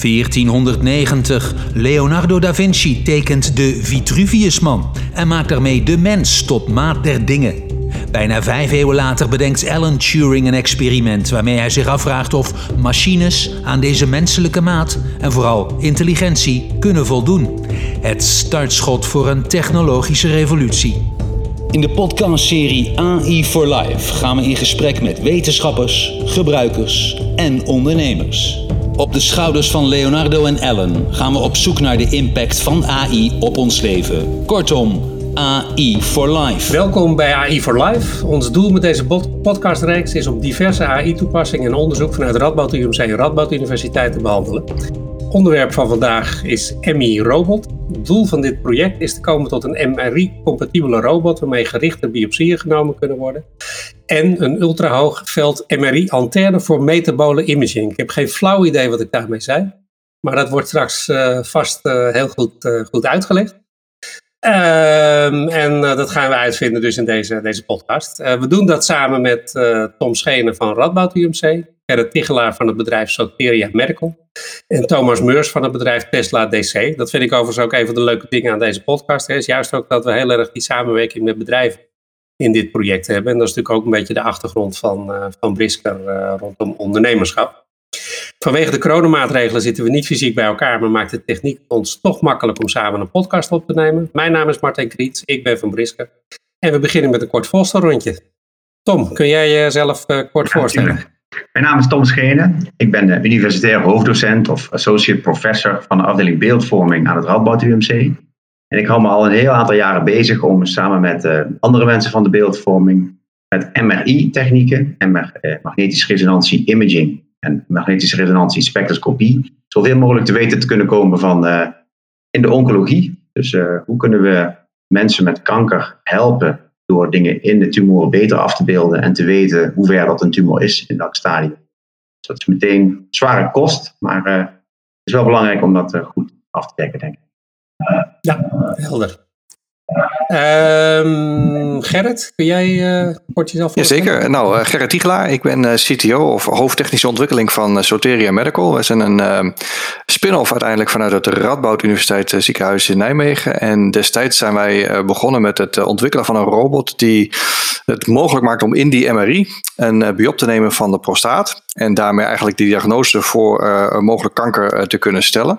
1490. Leonardo da Vinci tekent de Vitruviusman en maakt daarmee de mens tot maat der dingen. Bijna vijf eeuwen later bedenkt Alan Turing een experiment waarmee hij zich afvraagt of machines aan deze menselijke maat en vooral intelligentie kunnen voldoen. Het startschot voor een technologische revolutie. In de podcastserie AI for Life gaan we in gesprek met wetenschappers, gebruikers en ondernemers. Op de schouders van Leonardo en Ellen gaan we op zoek naar de impact van AI op ons leven. Kortom, AI for Life. Welkom bij AI for Life. Ons doel met deze podcastreeks is om diverse AI-toepassingen en onderzoek vanuit Radboud UMC en Radboud Universiteit te behandelen. Onderwerp van vandaag is MI Robot. Het doel van dit project is te komen tot een MRI-compatibele robot waarmee gerichte biopsieën genomen kunnen worden. En een ultrahoog veld MRI-antenne voor metabole imaging. Ik heb geen flauw idee wat ik daarmee zei, maar dat wordt straks uh, vast uh, heel goed, uh, goed uitgelegd. Um, en dat gaan we uitvinden dus in deze, deze podcast. we doen dat samen met Tom Schenen van Radboud UMC, Gerrit Tichelaar van het bedrijf Soteria Medical en Thomas Meurs van het bedrijf Tesla DC. Dat vind ik overigens ook een van de leuke dingen aan deze podcast. Hè, is juist ook dat we heel erg die samenwerking met bedrijven in dit project hebben. En dat is natuurlijk ook een beetje de achtergrond van, uh, van Brisker uh, rondom ondernemerschap. Vanwege de coronamaatregelen zitten we niet fysiek bij elkaar, maar maakt de techniek ons toch makkelijk om samen een podcast op te nemen. Mijn naam is Martijn Kriets, ik ben van Brisker. En we beginnen met een kort voorstelrondje. Tom, kun jij jezelf uh, kort ja, voorstellen? Mijn naam is Tom Schenen. Ik ben universitair hoofddocent of associate professor van de afdeling beeldvorming aan het Radboud UMC. En ik hou me al een heel aantal jaren bezig om samen met uh, andere mensen van de beeldvorming met MRI-technieken, MR, eh, magnetische resonantie imaging en magnetische resonantie spectroscopie, zoveel mogelijk te weten te kunnen komen van uh, in de oncologie. Dus uh, hoe kunnen we mensen met kanker helpen door dingen in de tumor beter af te beelden en te weten hoe ver dat een tumor is in welk stadium. Dus dat is meteen zware kost, maar uh, het is wel belangrijk om dat uh, goed af te dekken, denk ik. Ja, helder. Um, Gerrit, kun jij uh, kort jezelf Jazeker. Nou, uh, Gerrit Tiegelaar. Ik ben uh, CTO of hoofdtechnische ontwikkeling van Soteria Medical. We zijn een ehm, spin-off uiteindelijk vanuit het Radboud Universiteit Ziekenhuis in Nijmegen. En destijds zijn wij begonnen met het ontwikkelen van een robot die het mogelijk maakt om in die MRI een biop te nemen van de prostaat. En daarmee eigenlijk de diagnose voor een mogelijk kanker te kunnen stellen.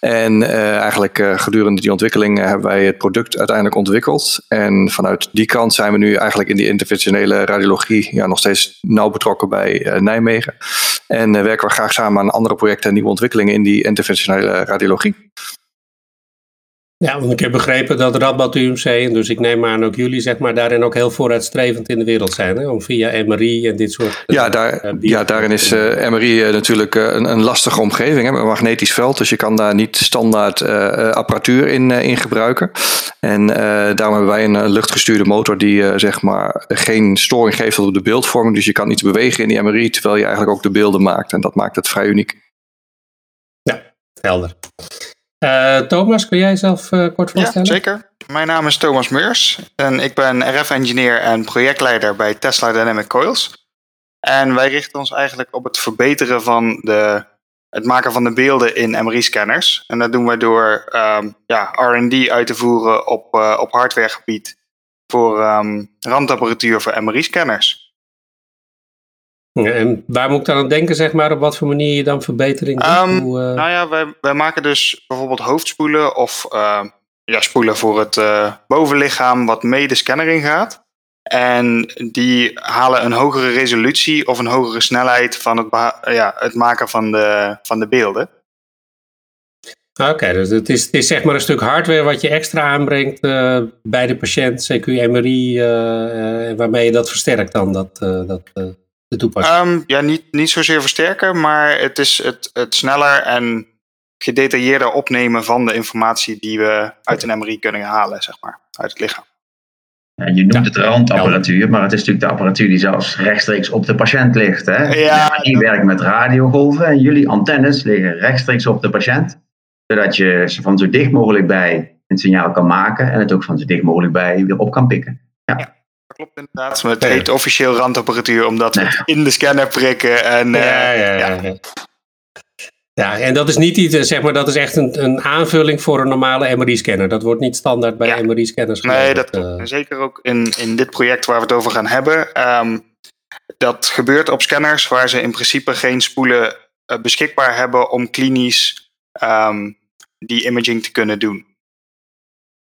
En uh, eigenlijk gedurende die ontwikkeling hebben wij het product uiteindelijk ontwikkeld. En vanuit die kant zijn we nu eigenlijk in die interventionele radiologie ja, nog steeds nauw betrokken bij Nijmegen. En werken we graag samen aan andere projecten en nieuwe ontwikkelingen in die interventionele radiologie. Ja, want ik heb begrepen dat Radboud UMC, en dus ik neem aan ook jullie, zeg maar, daarin ook heel vooruitstrevend in de wereld zijn. Hè? Om via MRI en dit soort. Ja, daar, uh, ja daarin is uh, MRI uh, natuurlijk een, een, lastige omgeving. Hè? Een magnetisch veld, dus je kan daar niet standaard apparatuur in, in gebruiken. En daarom hebben wij een luchtgestuurde motor die zeg maar geen storing geeft op de beeldvorming. Dus je kan iets bewegen in die MRI terwijl je eigenlijk ook de beelden maakt. En dat maakt het vrij uniek. Ja, helder. Uh, Thomas, kun jij jezelf uh, kort voorstellen? Ja, zeker. Mijn naam is Thomas Meurs en ik ben RF-engineer en projectleider bij Tesla Dynamic Coils. En wij richten ons eigenlijk op het verbeteren van de, het maken van de beelden in MRI-scanners. En dat doen wij door um, ja, R&D uit te voeren op, uh, op hardwaregebied voor um, randapparatuur voor MRI-scanners. En waar moet ik dan aan denken, zeg maar, op wat voor manier je dan verbetering doet? Um, Hoe, uh... Nou ja, wij, wij maken dus bijvoorbeeld hoofdspoelen of uh, ja, spoelen voor het uh, bovenlichaam wat mee de scanner ingaat. En die halen een hogere resolutie of een hogere snelheid van het, ja, het maken van de, van de beelden. Oké, dus het is, het is zeg maar een stuk hardware wat je extra aanbrengt bij de patiënt, CQ, MRI, waarmee je dat versterkt dan, dat, dat Um, ja, niet, niet zozeer versterken, maar het is het, het sneller en gedetailleerder opnemen van de informatie die we uit een MRI kunnen halen, zeg maar, uit het lichaam. Ja, je noemt het randapparatuur, maar het is natuurlijk de apparatuur die zelfs rechtstreeks op de patiënt ligt. Hè? Ja, die werkt met radiogolven en jullie antennes liggen rechtstreeks op de patiënt, zodat je ze van zo dicht mogelijk bij een signaal kan maken en het ook van zo dicht mogelijk bij weer op kan pikken. Ja klopt inderdaad. Maar het heet officieel randapparatuur omdat we het in de scanner prikken. En, ja, ja, ja, Ja, en dat is niet iets, zeg maar, dat is echt een, een aanvulling voor een normale MRI-scanner. Dat wordt niet standaard bij. MRI-scanners Nee, dat klopt. eh. En zeker ook in, in dit project waar we het over gaan hebben. ehm, dat gebeurt op scanners waar ze in principe geen spoelen eh, beschikbaar hebben om klinisch ehm, die imaging te kunnen doen.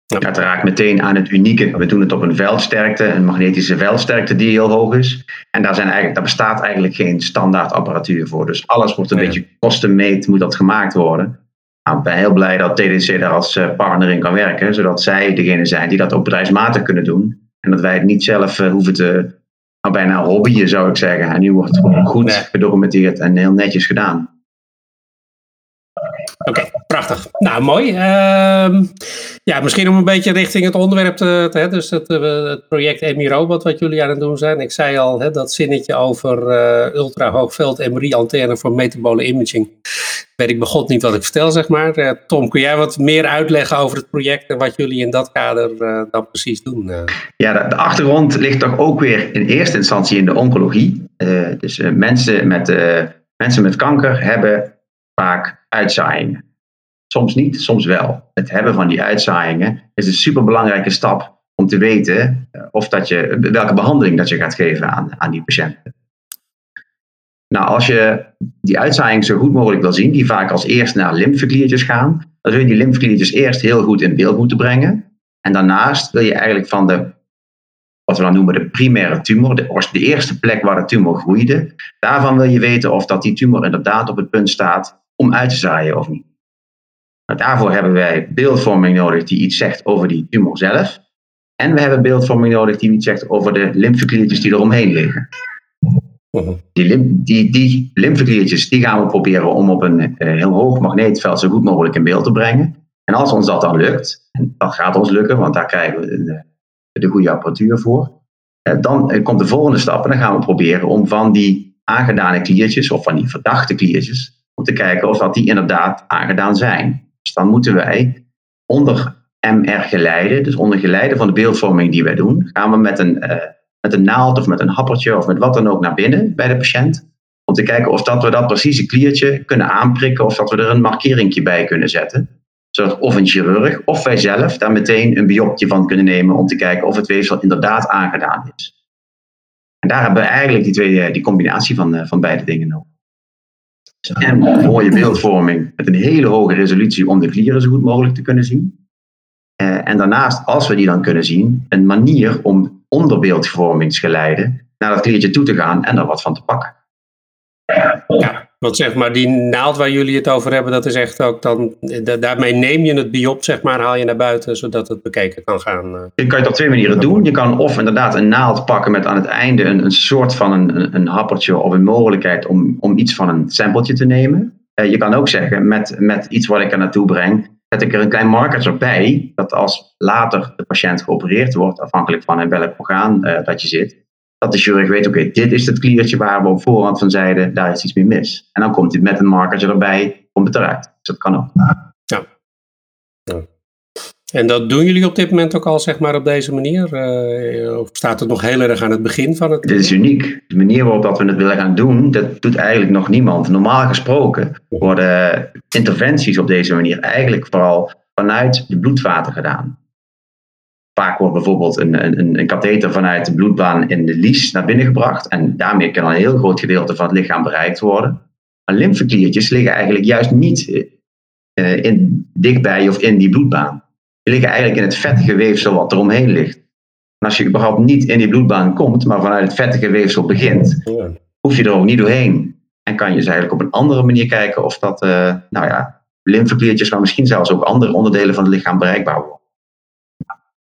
Ja, het raakt meteen aan het unieke. We doen het op een veldsterkte, een magnetische veldsterkte die heel hoog is. En daar, zijn eigenlijk, daar bestaat eigenlijk geen standaard apparatuur voor. Dus alles wordt een beetje custom-made, moet dat gemaakt worden. Nou, ik ben heel blij dat TDC daar als eh, partner in kan werken, zodat zij degene zijn die dat ook bedrijfsmatig kunnen doen. En dat wij het niet zelf eh, hoeven te, nou, bijna hobbyen zou ik zeggen. En nu wordt het gewoon goed gedocumenteerd en heel netjes gedaan. Oké, prachtig. Nou, mooi. Ehm, ja, misschien om een beetje richting het onderwerp te, hè, dus het, eh, het project EMI Robot wat jullie aan het doen zijn. Ik zei al, hè, dat zinnetje over eh ultra hoogveld MRI-antenne voor metabole imaging. Weet ik begot niet wat ik vertel, zeg maar. Eh, Tom, kun jij wat meer uitleggen over het project en wat jullie in dat kader dan precies doen? Ja, de, achtergrond ligt toch ook weer in eerste instantie in de oncologie. Dus mensen, met, mensen met kanker hebben vaak uitzaaiingen. Soms niet, soms wel. Het hebben van die uitzaaiingen is een superbelangrijke stap om te weten eh, of dat je, welke behandeling dat je gaat geven aan, aan die patiënten. Nou, als je die uitzaaiing zo goed mogelijk wil zien, die vaak als eerst naar lymfekliertjes gaan, dan zul je die lymfekliertjes eerst heel goed in beeld moeten brengen. En daarnaast wil je eigenlijk van de, wat we dan noemen de primaire tumor, de, de eerste plek waar de tumor groeide, daarvan wil je weten of dat die tumor inderdaad op het punt staat om uit te zaaien of niet. Daarvoor hebben wij beeldvorming nodig die iets zegt over die tumor zelf. En we hebben beeldvorming nodig die iets zegt over de lymfekliertjes die eromheen liggen. Die, lim- die, die lymfekliertjes die gaan we proberen om op een eh, heel hoog magneetveld zo goed mogelijk in beeld te brengen. En als ons dat dan lukt, en dat gaat ons lukken, want daar krijgen we de, de goede apparatuur voor, eh, dan eh, komt de volgende stap en dan gaan we proberen om van die aangedane kliertjes of van die verdachte kliertjes, om te kijken of dat die inderdaad aangedaan zijn. Dus dan moeten wij onder MR geleide, dus onder geleide van de beeldvorming die wij doen, gaan we met een, eh, met een naald of met een happertje of met wat dan ook naar binnen bij de patiënt. Om te kijken of dat we dat precieze kliertje kunnen aanprikken of dat we er een markeringje bij kunnen zetten. Zodat of een chirurg of wij zelf daar meteen een biopje van kunnen nemen om te kijken of het weefsel inderdaad aangedaan is. En daar hebben we eigenlijk die, twee, eh, die combinatie van, eh, van beide dingen nodig. En mooie beeldvorming met een hele hoge resolutie om de klieren zo goed mogelijk te kunnen zien. Eh, en daarnaast, als we die dan kunnen zien, een manier om onderbeeldvormingsgeleide naar dat kliertje toe te gaan en er wat van te pakken. Ja, want zeg maar, die naald waar jullie het over hebben, dat is echt ook dan, da- daarmee neem je het biop, zeg maar, haal je naar buiten, zodat het bekeken kan gaan. eh. Je kan het op twee manieren doen. Je kan of inderdaad een naald pakken met aan het einde een, een soort van een, een, een happertje of een mogelijkheid om, om iets van een sampletje te nemen. Eh, je kan ook zeggen, met, met iets wat ik er naartoe breng, zet ik er een klein markertje bij, dat als later de patiënt geopereerd wordt, afhankelijk van in welk orgaan eh, dat je zit, dat de chirurg weet, oké, dit is het kliertje waar we op voorhand van zeiden, daar is iets mee mis. En dan komt hij met een markertje erbij, komt het eruit. Dus dat kan ook. En dat doen jullie op dit moment ook al, zeg maar, op deze manier? Eh, of staat het nog heel erg aan het begin van het? Dit is uniek. De manier waarop dat we het willen gaan doen, dat doet eigenlijk nog niemand. Normaal gesproken worden interventies op deze manier eigenlijk vooral vanuit de bloedvaten gedaan. Vaak wordt bijvoorbeeld een, een, een katheter vanuit de bloedbaan in de lies naar binnen gebracht. En daarmee kan een heel groot gedeelte van het lichaam bereikt worden. Maar lymfekliertjes liggen eigenlijk juist niet eh, in, dichtbij of in die bloedbaan. Die liggen eigenlijk in het vettige weefsel wat eromheen ligt. En als je überhaupt niet in die bloedbaan komt, maar vanuit het vettige weefsel begint, Ja. hoef je er ook niet doorheen. En kan je dus eigenlijk op een andere manier kijken of dat, eh, nou ja, lymfekliertjes, maar misschien zelfs ook andere onderdelen van het lichaam bereikbaar worden.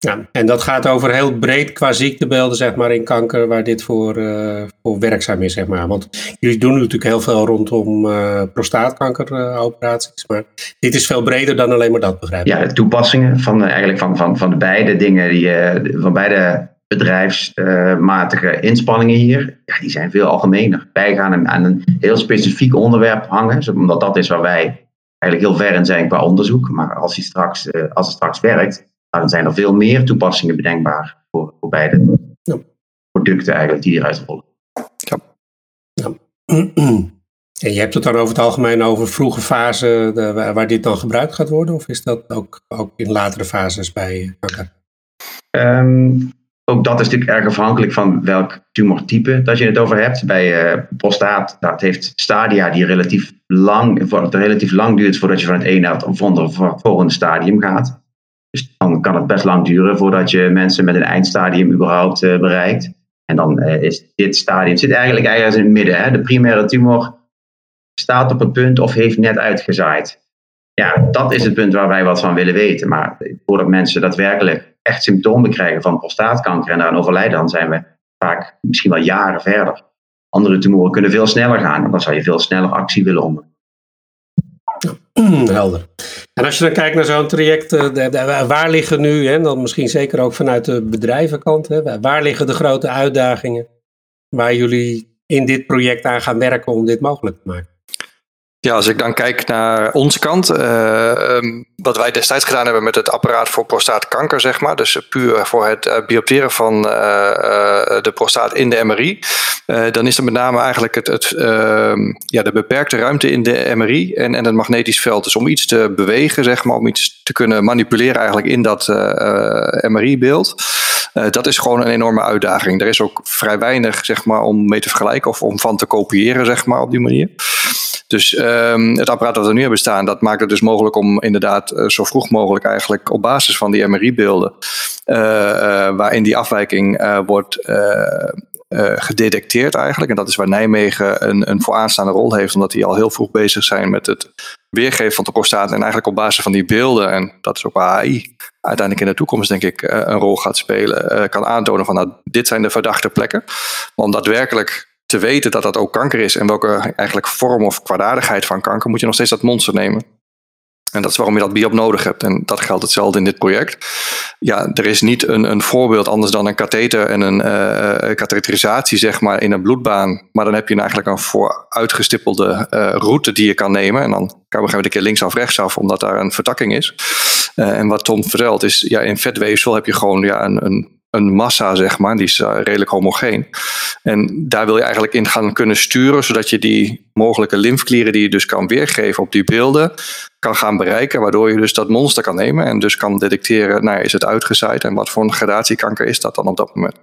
Ja, en dat gaat over heel breed qua ziektebeelden, zeg maar, in kanker, waar dit voor, eh, voor werkzaam is, zeg maar. Want jullie doen natuurlijk heel veel rondom eh prostaatkankeroperaties, maar dit is veel breder dan alleen maar dat, begrijp ik. Ja, de toepassingen van, de- eigenlijk van, van, van de beide dingen, die, eh, van beide bedrijfsmatige inspanningen hier, ja, die zijn veel algemener. Wij gaan aan- een heel specifiek onderwerp hangen, omdat dat is waar wij eigenlijk heel ver in zijn qua onderzoek. Maar als, die straks, eh, als het straks werkt, dan zijn er veel meer toepassingen bedenkbaar voor, voor beide Ja. producten eigenlijk die hieruit rollen. En je hebt het dan over het algemeen over vroege fase waar dit dan gebruikt gaat worden? Of is dat ook, ook in latere fases bij kanker? Um, ook dat is natuurlijk erg afhankelijk van welk tumortype dat je het over hebt. Bij uh, prostaat, dat heeft stadia die relatief lang, relatief lang duurt voordat je van het ene naar het volgende stadium gaat. Dus dan kan het best lang duren voordat je mensen met een eindstadium überhaupt uh, bereikt. En dan uh, is dit stadium, zit eigenlijk ergens in het midden. Hè? De primaire tumor staat op het punt of heeft net uitgezaaid. Ja, dat is het punt waar wij wat van willen weten. Maar voordat mensen daadwerkelijk echt symptomen krijgen van prostaatkanker en daaraan overlijden, dan zijn we vaak misschien wel jaren verder. Andere tumoren kunnen veel sneller gaan en dan zou je veel sneller actie willen ondernemen. Helder. En als je dan kijkt naar zo'n traject, eh, waar liggen nu, en dan misschien zeker ook vanuit de bedrijvenkant, waar liggen de grote uitdagingen waar jullie in dit project aan gaan werken om dit mogelijk te maken? Ja, als ik dan kijk naar onze kant, uh, wat wij destijds gedaan hebben met het apparaat voor prostaatkanker, zeg maar, dus puur voor het uh, biopteren van de prostaat in de MRI, dan is er met name eigenlijk het, het ehm, ja, de beperkte ruimte in de MRI en, en het magnetisch veld. Dus om iets te bewegen, zeg maar, om iets te kunnen manipuleren eigenlijk in dat MRI-beeld. dat is gewoon een enorme uitdaging. Er is ook vrij weinig zeg maar, om mee te vergelijken of om van te kopiëren zeg maar, op die manier. Dus um, het apparaat dat we nu hebben staan, dat maakt het dus mogelijk om inderdaad zo vroeg mogelijk eigenlijk op basis van die MRI-beelden, waarin die afwijking wordt gedetecteerd eigenlijk. En dat is waar Nijmegen een, een vooraanstaande rol heeft, omdat die al heel vroeg bezig zijn met het weergeven van de prostaat. En eigenlijk op basis van die beelden, en dat is ook waar AI uiteindelijk in de toekomst denk ik een rol gaat spelen, kan aantonen van nou, dit zijn de verdachte plekken. Maar om daadwerkelijk te weten dat dat ook kanker is en welke eigenlijk vorm of kwaadaardigheid van kanker, moet je nog steeds dat monster nemen. En dat is waarom je dat biop nodig hebt. En dat geldt hetzelfde in dit project. Ja, er is niet een, een voorbeeld anders dan een katheter en een uh, katheterisatie, zeg maar, in een bloedbaan. Maar dan heb je eigenlijk een vooruitgestippelde uh, route die je kan nemen. En dan kan we een keer linksaf, rechtsaf, omdat daar een vertakking is. En wat Tom vertelt is, ja, in vetweefsel heb je gewoon ja, een, een een massa, zeg maar, die is uh, redelijk homogeen. En daar wil je eigenlijk in gaan kunnen sturen, zodat je die mogelijke lymfklieren die je dus kan weergeven op die beelden, kan gaan bereiken, waardoor je dus dat monster kan nemen en dus kan detecteren, nou, is het uitgezaaid en wat voor een gradatiekanker is dat dan op dat moment.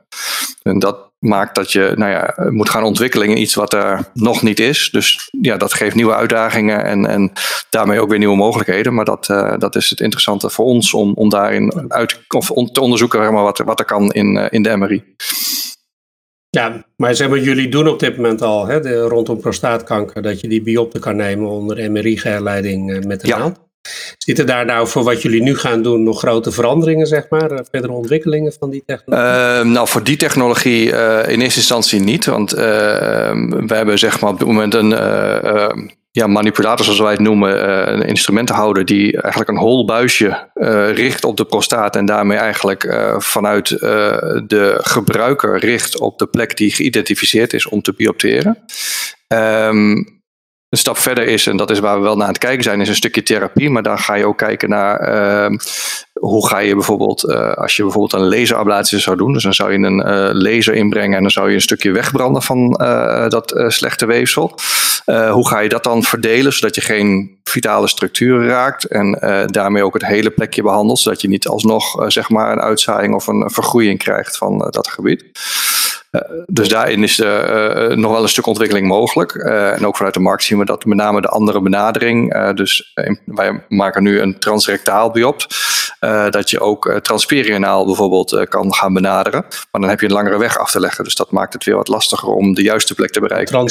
En dat maakt dat je nou ja, moet gaan ontwikkelen in iets wat er nog niet is. Dus ja, dat geeft nieuwe uitdagingen en, en daarmee ook weer nieuwe mogelijkheden. Maar dat, uh, dat is het interessante voor ons om, om daarin uit, of on, te onderzoeken zeg maar, wat, wat er kan in, uh, in de MRI. Ja, maar zeg maar, jullie doen op dit moment al hè, de, rondom prostaatkanker dat je die biopte kan nemen onder MRI-geleiding uh, met de naald. Zitten daar nou voor wat jullie nu gaan doen nog grote veranderingen, zeg maar? Eh, verdere ontwikkelingen van die technologie? Uh, nou, voor die technologie uh, in eerste instantie niet. Want we hebben zeg maar op dit moment een ja, manipulator, zoals wij het noemen, een instrumentenhouder die eigenlijk een hol buisje richt op de prostaat en daarmee eigenlijk vanuit de gebruiker richt op de plek die geïdentificeerd is om te biopteren. Um, een stap verder is, en dat is waar we wel naar aan het kijken zijn, is een stukje therapie. Maar dan ga je ook kijken naar uh, hoe ga je bijvoorbeeld, uh, als je bijvoorbeeld een laserablatie zou doen. Dus dan zou je een uh, laser inbrengen en dan zou je een stukje wegbranden van eh, dat slechte weefsel. hoe ga je dat dan verdelen, zodat je geen vitale structuren raakt en daarmee ook het hele plekje behandelt, zodat je niet alsnog zeg maar een uitzaaiing of een vergroeiing krijgt van dat gebied. Uh, dus daarin is uh, nog wel een stuk ontwikkeling mogelijk. en ook vanuit de markt zien we dat met name de andere benadering. dus wij maken nu een transrectaal biopt. dat je ook transperionaal bijvoorbeeld kan gaan benaderen. Maar dan heb je een langere weg af te leggen. Dus dat maakt het weer wat lastiger om de juiste plek te bereiken.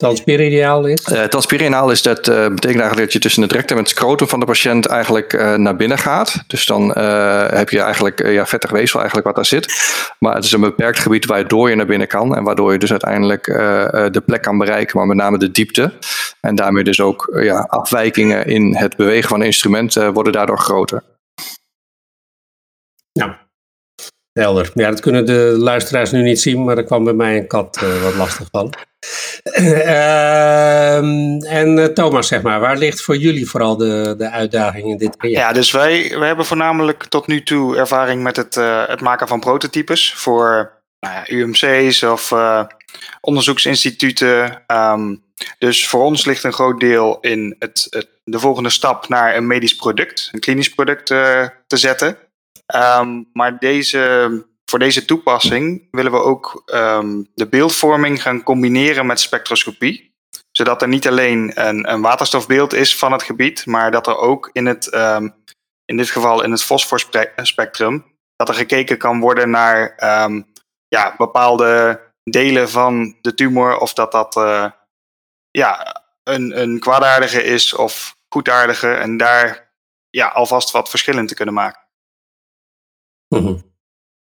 Transperineaal is? Uh, transperineaal is dat, uh, betekent eigenlijk dat je tussen het rectum en het scrotum van de patiënt eigenlijk uh, naar binnen gaat. Dus dan heb je eigenlijk ja, vettig weefsel eigenlijk wat daar zit. Maar het is een beperkt gebied waardoor je naar binnen kan. En waardoor je dus uiteindelijk de plek kan bereiken, maar met name de diepte. En daarmee dus ook ja, afwijkingen in het bewegen van een instrument worden daardoor groter. Ja, helder. Ja, dat kunnen de luisteraars nu niet zien, maar er kwam bij mij een kat wat lastig van. Ehm, en uh, Thomas, zeg maar, waar ligt voor jullie vooral de, de uitdaging in dit project? Ja, dus wij, wij hebben voornamelijk tot nu toe ervaring met het, uh, het maken van prototypes voor nou ja, UMC's of onderzoeksinstituten. Ehm, dus voor ons ligt een groot deel in het, het, de volgende stap naar een medisch product, een klinisch product te zetten. Ehm, maar deze, voor deze toepassing willen we ook ehm, de beeldvorming gaan combineren met spectroscopie. Zodat er niet alleen een, een, waterstofbeeld is van het gebied, maar dat er ook in het, in dit geval in het fosforspectrum, dat er gekeken kan worden naar ja, bepaalde delen van de tumor, of dat dat uh, ja, een, een kwaadaardige is of goedaardige, en daar ja, alvast wat verschillen te kunnen maken. Mhm.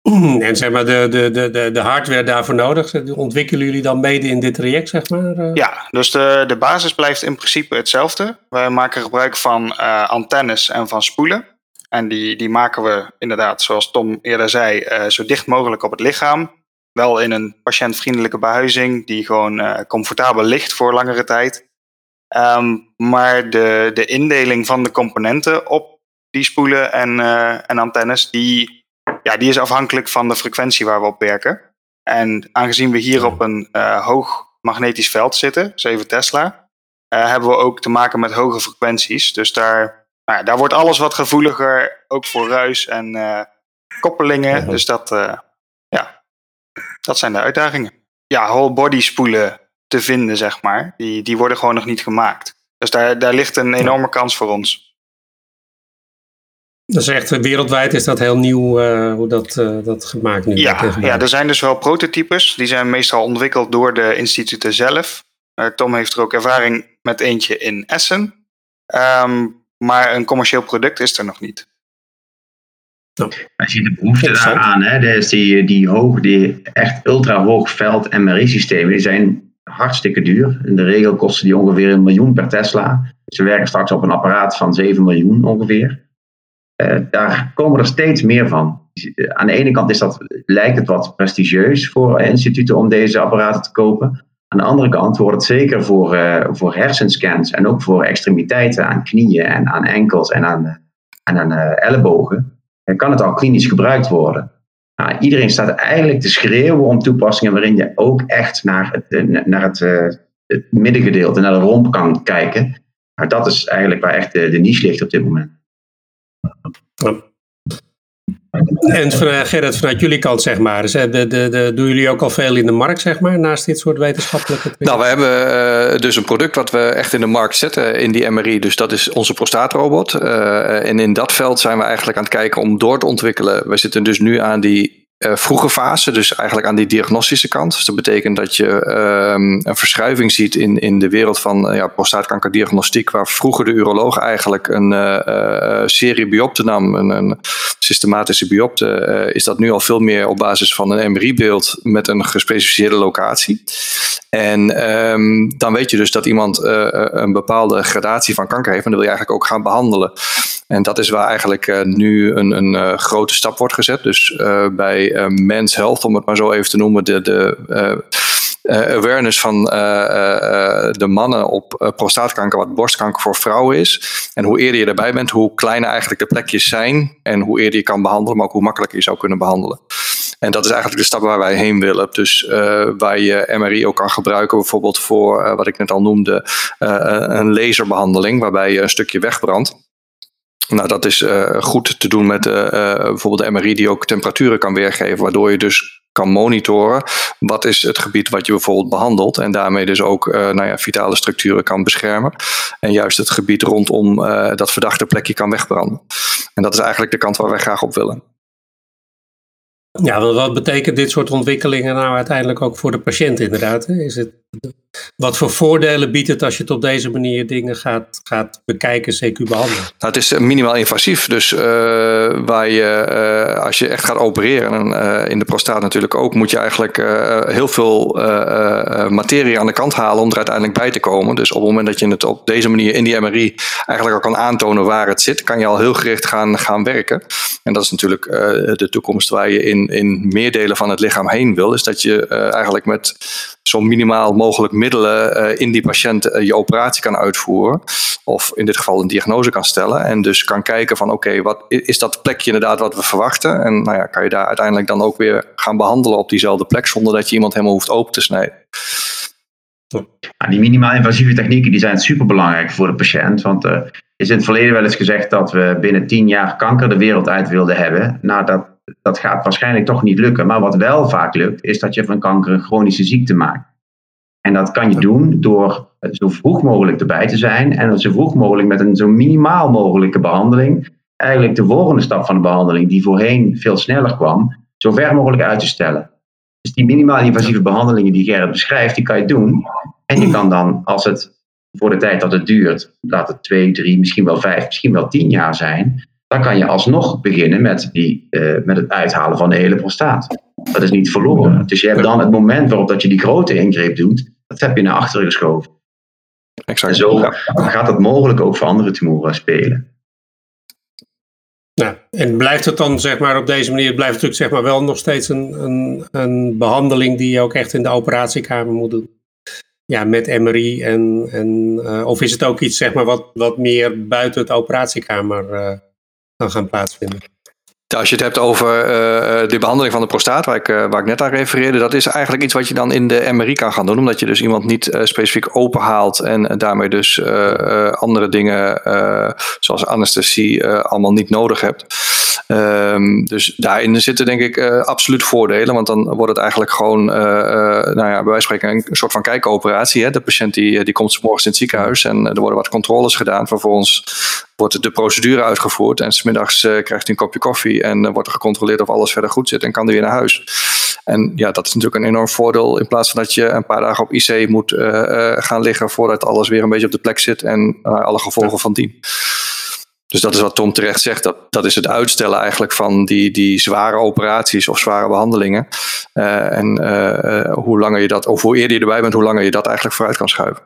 En zeg maar, de, de, de, de hardware daarvoor nodig, ontwikkelen jullie dan mede in dit traject, zeg maar? Eh? Ja, dus de, de basis blijft in principe hetzelfde. Wij maken gebruik van uh, antennes en van spoelen. En die, die maken we inderdaad, zoals Tom eerder zei, uh, zo dicht mogelijk op het lichaam wel in een patiëntvriendelijke behuizing die gewoon uh, comfortabel ligt voor langere tijd. Um, maar de, de indeling van de componenten op die spoelen en, uh, en antennes, die, ja, die is afhankelijk van de frequentie waar we op werken. En aangezien we hier op een uh, hoog magnetisch veld zitten, 7 Tesla, hebben we ook te maken met hoge frequenties. Dus daar, nou, daar wordt alles wat gevoeliger, ook voor ruis en koppelingen. Dus dat, dat zijn de uitdagingen. Ja, whole body spoelen te vinden, zeg maar, die, die worden gewoon nog niet gemaakt. Dus daar, daar ligt een enorme kans voor ons. Dat is echt wereldwijd is dat heel nieuw uh, hoe dat, uh, dat gemaakt nu ja, Ja, er zijn dus wel prototypes. Die zijn meestal ontwikkeld door de instituten zelf. Uh, Tom heeft er ook ervaring met eentje in Essen. Um, maar een commercieel product is er nog niet. Als je de behoefte daaraan, hè, dus die, die, hoog, die echt ultra hoog veld MRI-systemen, die zijn hartstikke duur. In de regel kosten die ongeveer een miljoen per Tesla. Ze werken straks op een apparaat van 7 miljoen ongeveer. Uh, daar komen er steeds meer van. Aan de ene kant is dat, lijkt het wat prestigieus voor instituten om deze apparaten te kopen. Aan de andere kant wordt het zeker voor, voor hersenscans en ook voor extremiteiten aan knieën en aan enkels en aan, en aan ellebogen kan het al klinisch gebruikt worden. Nou, iedereen staat eigenlijk te schreeuwen om toepassingen waarin je ook echt naar het, eh, naar het, het middengedeelte, naar de romp kan kijken. Maar dat is eigenlijk waar echt de niche ligt op dit moment. En vanuit, Gerrit, vanuit jullie kant, zeg maar, de, de, de, doen jullie ook al veel in de markt, zeg maar, naast dit soort wetenschappelijke Nou, we hebben uh, dus een product wat we echt in de markt zetten in die MRI. Dus dat is onze prostaatrobot. Uh, en in dat veld zijn we eigenlijk aan het kijken om door te ontwikkelen. We zitten dus nu aan die vroege fase, dus eigenlijk aan die diagnostische kant. Dus dat betekent dat je um, een verschuiving ziet in, in de wereld van uh, ja, prostaatkankerdiagnostiek, waar vroeger de uroloog eigenlijk een uh, serie biopten nam, een systematische biopte, is dat nu al veel meer op basis van een MRI-beeld met een gespecificeerde locatie. En um, dan weet je dus dat iemand een bepaalde gradatie van kanker heeft en dat wil je eigenlijk ook gaan behandelen. En dat is waar eigenlijk nu een, een grote stap wordt gezet. Dus bij eh, Men's Health, om het maar zo even te noemen, de, de awareness van de mannen op prostaatkanker, wat borstkanker voor vrouwen is. En hoe eerder je erbij bent, hoe kleiner eigenlijk de plekjes zijn en hoe eerder je kan behandelen, maar ook hoe makkelijker je zou kunnen behandelen. En dat is eigenlijk de stap waar wij heen willen. Dus waar je MRI ook kan gebruiken, bijvoorbeeld voor wat ik net al noemde, een laserbehandeling, waarbij je een stukje wegbrandt. Nou, dat is goed te doen met bijvoorbeeld de MRI die ook temperaturen kan weergeven, waardoor je dus kan monitoren wat is het gebied wat je bijvoorbeeld behandelt en daarmee dus ook nou ja, vitale structuren kan beschermen en juist het gebied rondom dat verdachte plekje kan wegbranden. En dat is eigenlijk de kant waar wij graag op willen. Ja, wat betekent dit soort ontwikkelingen nou uiteindelijk ook voor de patiënt inderdaad? Is het, wat voor voordelen biedt het als je het op deze manier dingen gaat, gaat bekijken, CQ behandelen? Nou, het is minimaal invasief, dus uh, waar je, uh, als je echt gaat opereren, en in de prostaat natuurlijk ook, moet je eigenlijk heel veel materie aan de kant halen om er uiteindelijk bij te komen. Dus op het moment dat je het op deze manier in die MRI eigenlijk al kan aantonen waar het zit, kan je al heel gericht gaan, gaan werken. En dat is natuurlijk de toekomst waar je in in, meer delen van het lichaam heen wil, is dat je eigenlijk met zo minimaal mogelijk middelen in die patiënt je operatie kan uitvoeren. Of in dit geval een diagnose kan stellen. En dus kan kijken van oké, wat is dat plekje inderdaad wat we verwachten? En nou ja, kan je daar uiteindelijk dan ook weer gaan behandelen op diezelfde plek zonder dat je iemand helemaal hoeft open te snijden. die minimaal invasieve technieken die zijn super belangrijk voor de patiënt. Want uh, is in het verleden wel eens gezegd dat we binnen tien jaar kanker de wereld uit wilden hebben. Nou, dat, dat gaat waarschijnlijk toch niet lukken. Maar wat wel vaak lukt, is dat je van kanker een chronische ziekte maakt. En dat kan je doen door zo vroeg mogelijk erbij te zijn en zo vroeg mogelijk met een zo minimaal mogelijke behandeling eigenlijk de volgende stap van de behandeling, die voorheen veel sneller kwam, zo ver mogelijk uit te stellen. Dus die minimaal invasieve behandelingen die Gerrit beschrijft, die kan je doen. En je kan dan, als het voor de tijd dat het duurt, laat het twee, drie, misschien wel vijf, misschien wel tien jaar zijn, dan kan je alsnog beginnen met, die, uh, met het uithalen van de hele prostaat. Dat is niet verloren. Dus je hebt dan het moment waarop dat je die grote ingreep doet, dat heb je naar achteren geschoven. Exact. En zo gaat dat mogelijk ook voor andere tumoren spelen. Nou, en blijft het dan zeg maar op deze manier, blijft het natuurlijk zeg maar wel nog steeds een, een, een behandeling die je ook echt in de operatiekamer moet doen? Ja, met MRI en, en uh, of is het ook iets zeg maar wat, wat meer buiten het operatiekamer uh, kan gaan plaatsvinden? Als je het hebt over uh, de behandeling van de prostaat, waar ik, uh, waar ik net aan refereerde, dat is eigenlijk iets wat je dan in de MRI kan gaan doen, omdat je dus iemand niet specifiek openhaalt en daarmee dus andere dingen, zoals anesthesie, allemaal niet nodig hebt. Um, dus daarin zitten denk ik absoluut voordelen, want dan wordt het eigenlijk gewoon, nou ja, bij wijze van spreken, een soort van kijkoperatie. Hè? De patiënt die, die komt morgens in het ziekenhuis en er worden wat controles gedaan. Vervolgens wordt de procedure uitgevoerd en smiddags krijgt hij een kopje koffie en wordt er gecontroleerd of alles verder goed zit en kan hij weer naar huis. En ja, dat is natuurlijk een enorm voordeel in plaats van dat je een paar dagen op IC moet uh, gaan liggen voordat alles weer een beetje op de plek zit en alle gevolgen van dien. Dus dat is wat Tom terecht zegt. Dat, dat is het uitstellen eigenlijk van die, die zware operaties of zware behandelingen. Uh, en uh, hoe langer je dat, of hoe eerder je erbij bent, hoe langer je dat eigenlijk vooruit kan schuiven.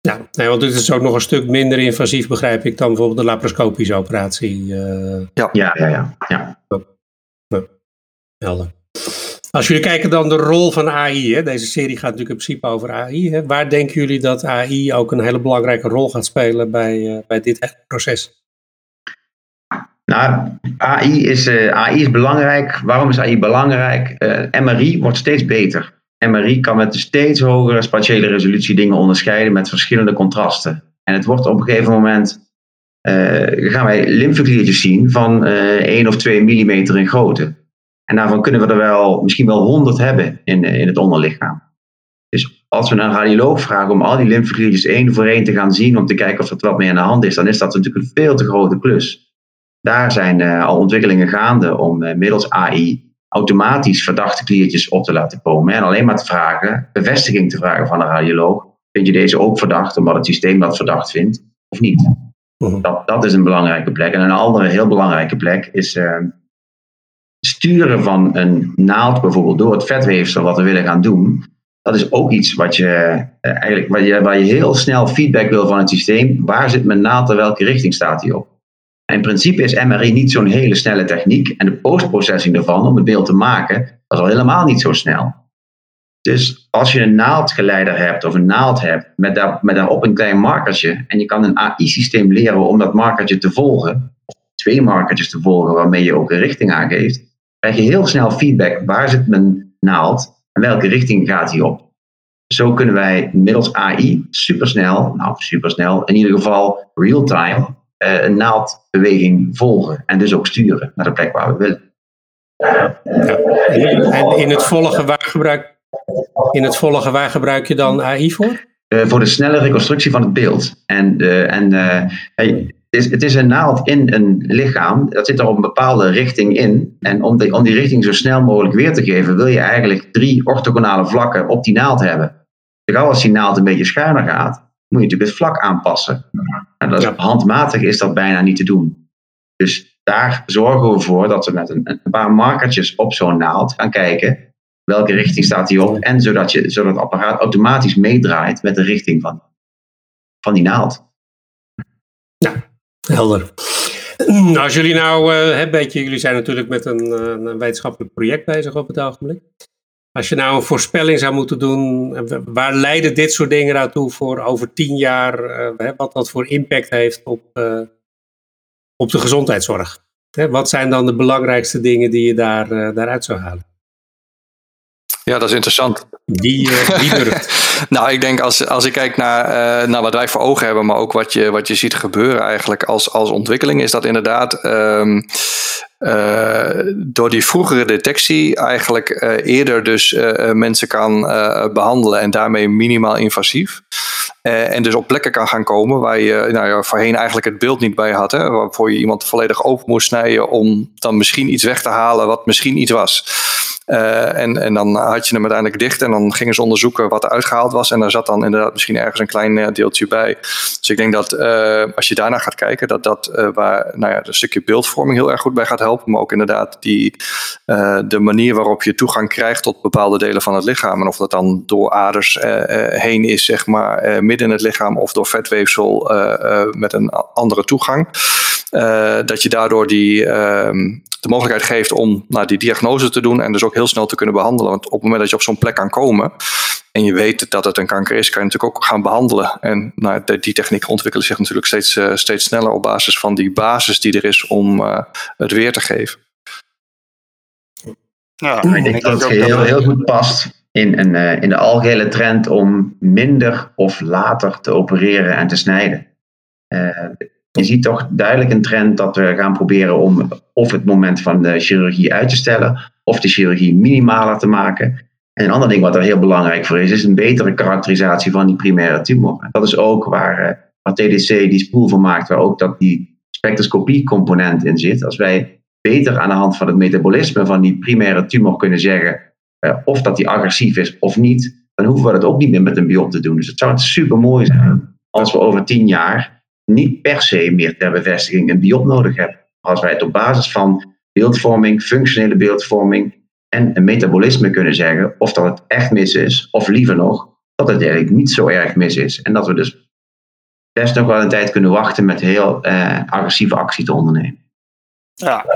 Ja, nee, want dit is ook nog een stuk minder invasief, begrijp ik, dan bijvoorbeeld de laparoscopische operatie. Uh... Ja, ja, ja. ja, ja. Helder. Als jullie kijken dan de rol van AI, hè, deze serie gaat natuurlijk in principe over AI. Hè, waar denken jullie dat AI ook een hele belangrijke rol gaat spelen bij, uh, bij dit proces? Nou, AI is, uh, AI is belangrijk. Waarom is AI belangrijk? MRI wordt steeds beter. MRI kan met steeds hogere spatiële resolutie dingen onderscheiden met verschillende contrasten. En het wordt op een gegeven moment, gaan wij lymfekliertjes zien van uh, eh, 1 of 2 millimeter in grootte. En daarvan kunnen we er wel, misschien wel 100 hebben in, in het onderlichaam. Dus als we een radioloog vragen om al die lymfekliertjes één voor één te gaan zien, om te kijken of er wat meer aan de hand is, dan is dat natuurlijk een veel te grote klus. Daar zijn uh, al ontwikkelingen gaande om middels AI automatisch verdachte kliertjes op te laten komen. En alleen maar te vragen, bevestiging te vragen van een radioloog. Vind je deze ook verdacht omdat het systeem dat verdacht vindt of niet? Mhm. Dat, dat is een belangrijke plek. En een andere heel belangrijke plek is uh, sturen van een naald bijvoorbeeld door het vetweefsel wat we willen gaan doen. Dat is ook iets wat je, uh, eigenlijk, waar, je, waar je heel snel feedback wil van het systeem. Waar zit mijn naald en welke richting staat die op? in principe is MRI niet zo'n hele snelle techniek. En de postprocessing ervan, om het beeld te maken, dat is al helemaal niet zo snel. Dus als je een naaldgeleider hebt of een naald hebt met, daar, met daarop een klein markertje en je kan een AI-systeem leren om dat markertje te volgen, of twee markertjes te volgen waarmee je ook een richting aangeeft, krijg je heel snel feedback waar zit mijn naald en welke richting gaat die op. Zo kunnen wij middels AI supersnel, nou supersnel, in ieder geval real-time, uh, een naaldbeweging volgen en dus ook sturen naar de plek waar we willen. Ja. En in het volgen, waar gebruik, in het volgen, waar gebruik je dan AI voor? Uh, voor de snelle reconstructie van het beeld. En, uh, en hey, is, het is een naald in een lichaam, dat zit er op een bepaalde richting in. En om, de, om die richting zo snel mogelijk weer te geven, wil je eigenlijk drie orthogonale vlakken op die naald hebben. Vooral als die naald een beetje schuiner gaat, moet je natuurlijk het vlak aanpassen. En dat is, handmatig is dat bijna niet te doen. Dus daar zorgen we voor dat we met een, een paar markertjes op zo'n naald gaan kijken welke richting staat die op. En zodat, je, zodat het apparaat automatisch meedraait met de richting van, van die naald. Helder. Nou, als jullie nou, uh, beetje, jullie zijn natuurlijk met een, uh, een wetenschappelijk project bezig op het ogenblik. Als je nou een voorspelling zou moeten doen, waar leiden dit soort dingen nou toe voor over tien jaar, wat dat voor impact heeft op, op de gezondheidszorg? wat zijn dan de belangrijkste dingen die je daar, daaruit zou halen? Ja, dat is interessant. Wie, uh, wie durft? Nou, ik denk als, als ik kijk naar, uh, naar wat wij voor ogen hebben, maar ook wat je, wat je ziet gebeuren eigenlijk als, als ontwikkeling, is dat inderdaad um, uh, door die vroegere detectie eigenlijk uh, eerder dus mensen kan behandelen en daarmee minimaal invasief. en dus op plekken kan gaan komen waar je nou ja, voorheen eigenlijk het beeld niet bij had. Hè, waarvoor je iemand volledig open moest snijden om dan misschien iets weg te halen wat misschien iets was. Uh, en, en dan had je hem uiteindelijk dicht en dan gingen ze onderzoeken wat er uitgehaald was. En daar zat dan inderdaad misschien ergens een klein uh, deeltje bij. Dus ik denk dat uh, als je daarna gaat kijken, dat dat waar nou ja, een stukje beeldvorming heel erg goed bij gaat helpen. Maar ook inderdaad die, de manier waarop je toegang krijgt tot bepaalde delen van het lichaam. En of dat dan door aders heen is, zeg maar, midden in het lichaam of door vetweefsel met een andere toegang. Dat je daardoor die, ehm, de mogelijkheid geeft om nou, die diagnose te doen en dus ook heel snel te kunnen behandelen. Want op het moment dat je op zo'n plek kan komen en je weet dat het een kanker is, kan je natuurlijk ook gaan behandelen. En nou, die technieken ontwikkelen zich natuurlijk steeds, uh, steeds sneller op basis van die basis die er is om uh, het weer te geven. Ja, ik denk dat het heel, heel goed past in, een, uh, in de algehele trend om minder of later te opereren en te snijden je ziet toch duidelijk een trend dat we gaan proberen om of het moment van de chirurgie uit te stellen, of de chirurgie minimaler te maken. En een ander ding wat er heel belangrijk voor is, is een betere karakterisatie van die primaire tumor. Dat is ook waar, uh, waar TDC die spoel van maakt, waar ook dat die spectroscopie-component in zit. Als wij beter aan de hand van het metabolisme van die primaire tumor kunnen zeggen uh, of dat die agressief is of niet, dan hoeven we dat ook niet meer met een biop te doen. Dus het zou super mooi zijn als we over tien jaar niet per se meer ter bevestiging een biop nodig hebben. Als wij het op basis van beeldvorming, functionele beeldvorming en een metabolisme kunnen zeggen of dat het echt mis is, of liever nog, dat het eigenlijk niet zo erg mis is. En dat we dus best nog wel een tijd kunnen wachten met heel uh, agressieve actie te ondernemen. Ja,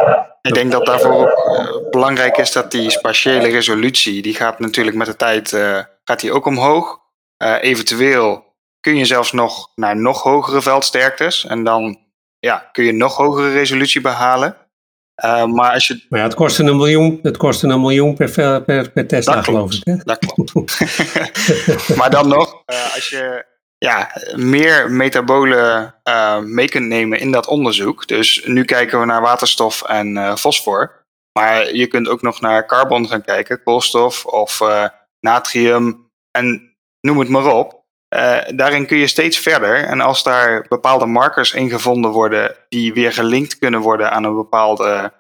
ik denk dat daarvoor uh, belangrijk is dat die spatiële resolutie, die gaat natuurlijk met de tijd uh, gaat die ook omhoog. eventueel kun je zelfs nog naar nog hogere veldsterktes. En dan ja, kun je nog hogere resolutie behalen. Uh, maar als je... Maar ja, het kost een miljoen, het kost een miljoen per, per, per Tesla, geloof ik. Hè? Dat klopt. maar dan nog, uh, als je ja, meer metabolen uh, mee kunt nemen in dat onderzoek. Dus nu kijken we naar waterstof en fosfor. Maar je kunt ook nog naar carbon gaan kijken, koolstof of natrium en noem het maar op. Uh, daarin kun je steeds verder. En als daar bepaalde markers in gevonden worden die weer gelinkt kunnen worden aan een bepaalde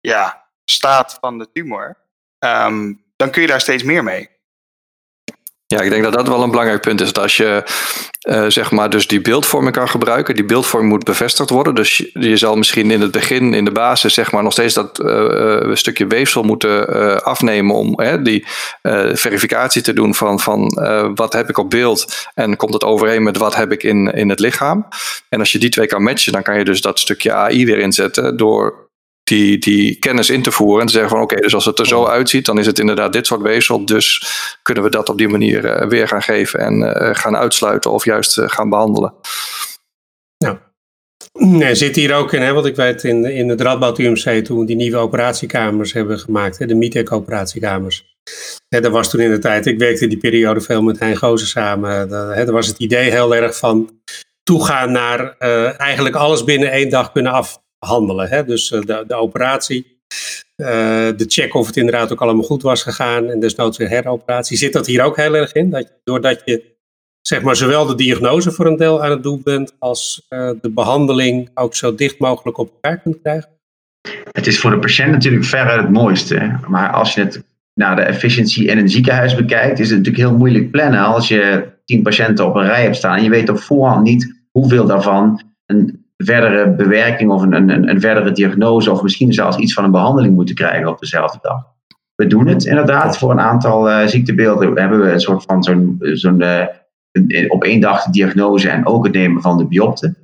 ja, staat van de tumor, um, dan kun je daar steeds meer mee. Ja, ik denk dat dat wel een belangrijk punt is. Dat als je uh, zeg maar dus die beeldvorming kan gebruiken, die beeldvorming moet bevestigd worden. Dus je, je zal misschien in het begin, in de basis, zeg maar nog steeds dat uh, stukje weefsel moeten afnemen om die verificatie te doen van, van wat heb ik op beeld en komt het overeen met wat heb ik in, in het lichaam. En als je die twee kan matchen, dan kan je dus dat stukje AI weer inzetten door die, die kennis in te voeren. En te zeggen van oké, dus als het er zo uitziet, dan is het inderdaad dit soort weefsel. Dus kunnen we dat op die manier uh, weer gaan geven en uh, gaan uitsluiten of juist uh, gaan behandelen. Nou, nee, zit hier ook in, hè, want ik weet in, in het Radboud UMC toen die nieuwe operatiekamers hebben gemaakt, hè, de MITEC operatiekamers. Hè, dat was toen in de tijd, ik werkte in die periode veel met Hein Gozen samen. Daar was het idee heel erg van toegaan naar eigenlijk alles binnen één dag kunnen af, handelen. Hè? Dus eh, de, de operatie, uh, de check of het inderdaad ook allemaal goed was gegaan en desnoods weer heroperatie. Zit dat hier ook heel erg in? Dat, doordat je zeg maar, zowel de diagnose voor een deel aan het doen bent als uh, de behandeling ook zo dicht mogelijk op elkaar kunt krijgen? Het is voor de patiënt natuurlijk verre het mooiste. Maar als je het naar de efficiëntie in een ziekenhuis bekijkt, is het natuurlijk heel moeilijk plannen als je tien patiënten op een rij hebt staan en je weet op voorhand niet hoeveel daarvan een verdere bewerking of een, een, een verdere diagnose of misschien zelfs iets van een behandeling moeten krijgen op dezelfde dag. We doen het inderdaad. Voor een aantal uh, ziektebeelden hebben we een soort van zo'n zo'n uh, op één dag de diagnose en ook het nemen van de biopte.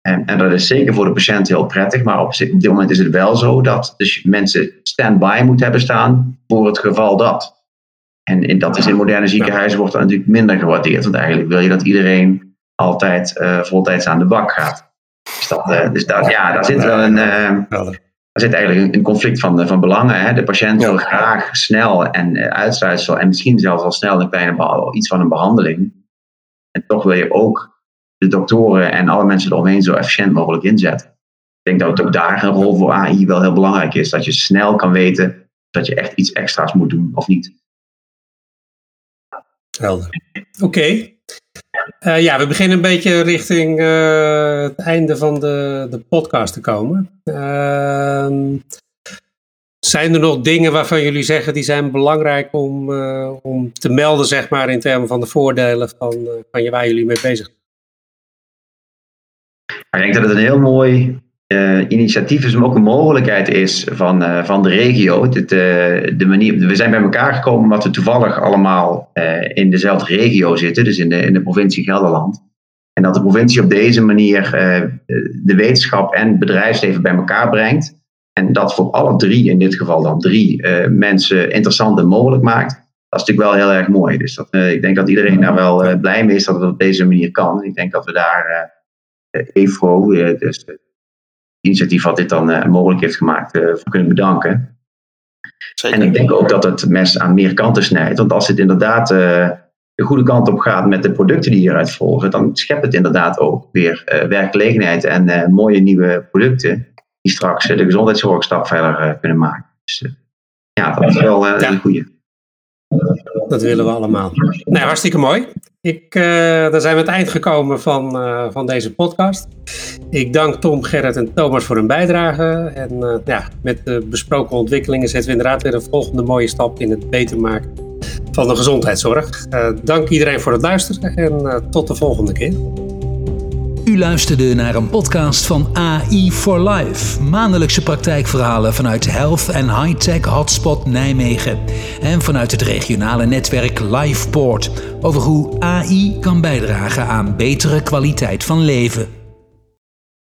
En, en, dat is zeker voor de patiënt heel prettig, maar op, op dit moment is het wel zo dat dus mensen stand-by moeten hebben staan voor het geval dat. En in, dat is in moderne ziekenhuizen wordt dat natuurlijk minder gewaardeerd. Want eigenlijk wil je dat iedereen altijd uh, voltijds aan de bak gaat. Dus, dat, dus dat, ja, daar zit wel een, daar zit eigenlijk een, conflict van, van belangen. Hè. De patiënt wil graag snel en uitsluitsel en misschien zelfs al snel een kleine iets van een behandeling. En toch wil je ook de doktoren en alle mensen eromheen zo efficiënt mogelijk inzetten. Ik denk dat het ook daar een rol voor AI wel heel belangrijk is. Dat je snel kan weten dat je echt iets extra's moet doen of niet. Helder. Oké. Eh, ja, we beginnen een beetje richting uh, het einde van de, de podcast te komen. Uh, zijn er nog dingen waarvan jullie zeggen die zijn belangrijk om, uh, om te melden, zeg maar, in termen van de voordelen van, van waar jullie mee bezig zijn? Ik denk dat het een heel mooi uh, initiatief is, maar ook een mogelijkheid is van, uh, van de regio. Het, uh, de manier, we zijn bij elkaar gekomen omdat we toevallig allemaal in dezelfde regio zitten, dus in de, in de provincie Gelderland. En dat de provincie op deze manier de wetenschap en het bedrijfsleven bij elkaar brengt. En dat voor alle drie, in dit geval dan drie, mensen interessant en mogelijk maakt. Dat is natuurlijk wel heel erg mooi. Dus dat, ik denk dat iedereen daar wel blij mee is dat het op deze manier kan. Ik denk dat we daar EFRO, dus initiatief wat dit dan uh, mogelijk heeft gemaakt, uh, voor kunnen bedanken. Zeker. En ik denk ook dat het mes aan meer kanten snijdt. Want als het inderdaad uh, de goede kant op gaat met de producten die hieruit volgen, dan schept het inderdaad ook weer werkgelegenheid en mooie nieuwe producten die straks de gezondheidszorg stap verder kunnen maken. Dus ja, dat is wel ja. een goede. Dat willen we allemaal. Nou, hartstikke mooi. Ik, uh, daar zijn we het eind gekomen van, uh, van deze podcast. Ik dank Tom, Gerrit en Thomas voor hun bijdrage. En uh, ja, met de besproken ontwikkelingen zetten we inderdaad weer een volgende mooie stap in het beter maken van de gezondheidszorg. dank iedereen voor het luisteren en tot de volgende keer. U luisterde naar een podcast van AI for Life. Maandelijkse praktijkverhalen vanuit Health en High-Tech Hotspot Nijmegen. En vanuit het regionale netwerk LifePort. Over hoe AI kan bijdragen aan betere kwaliteit van leven.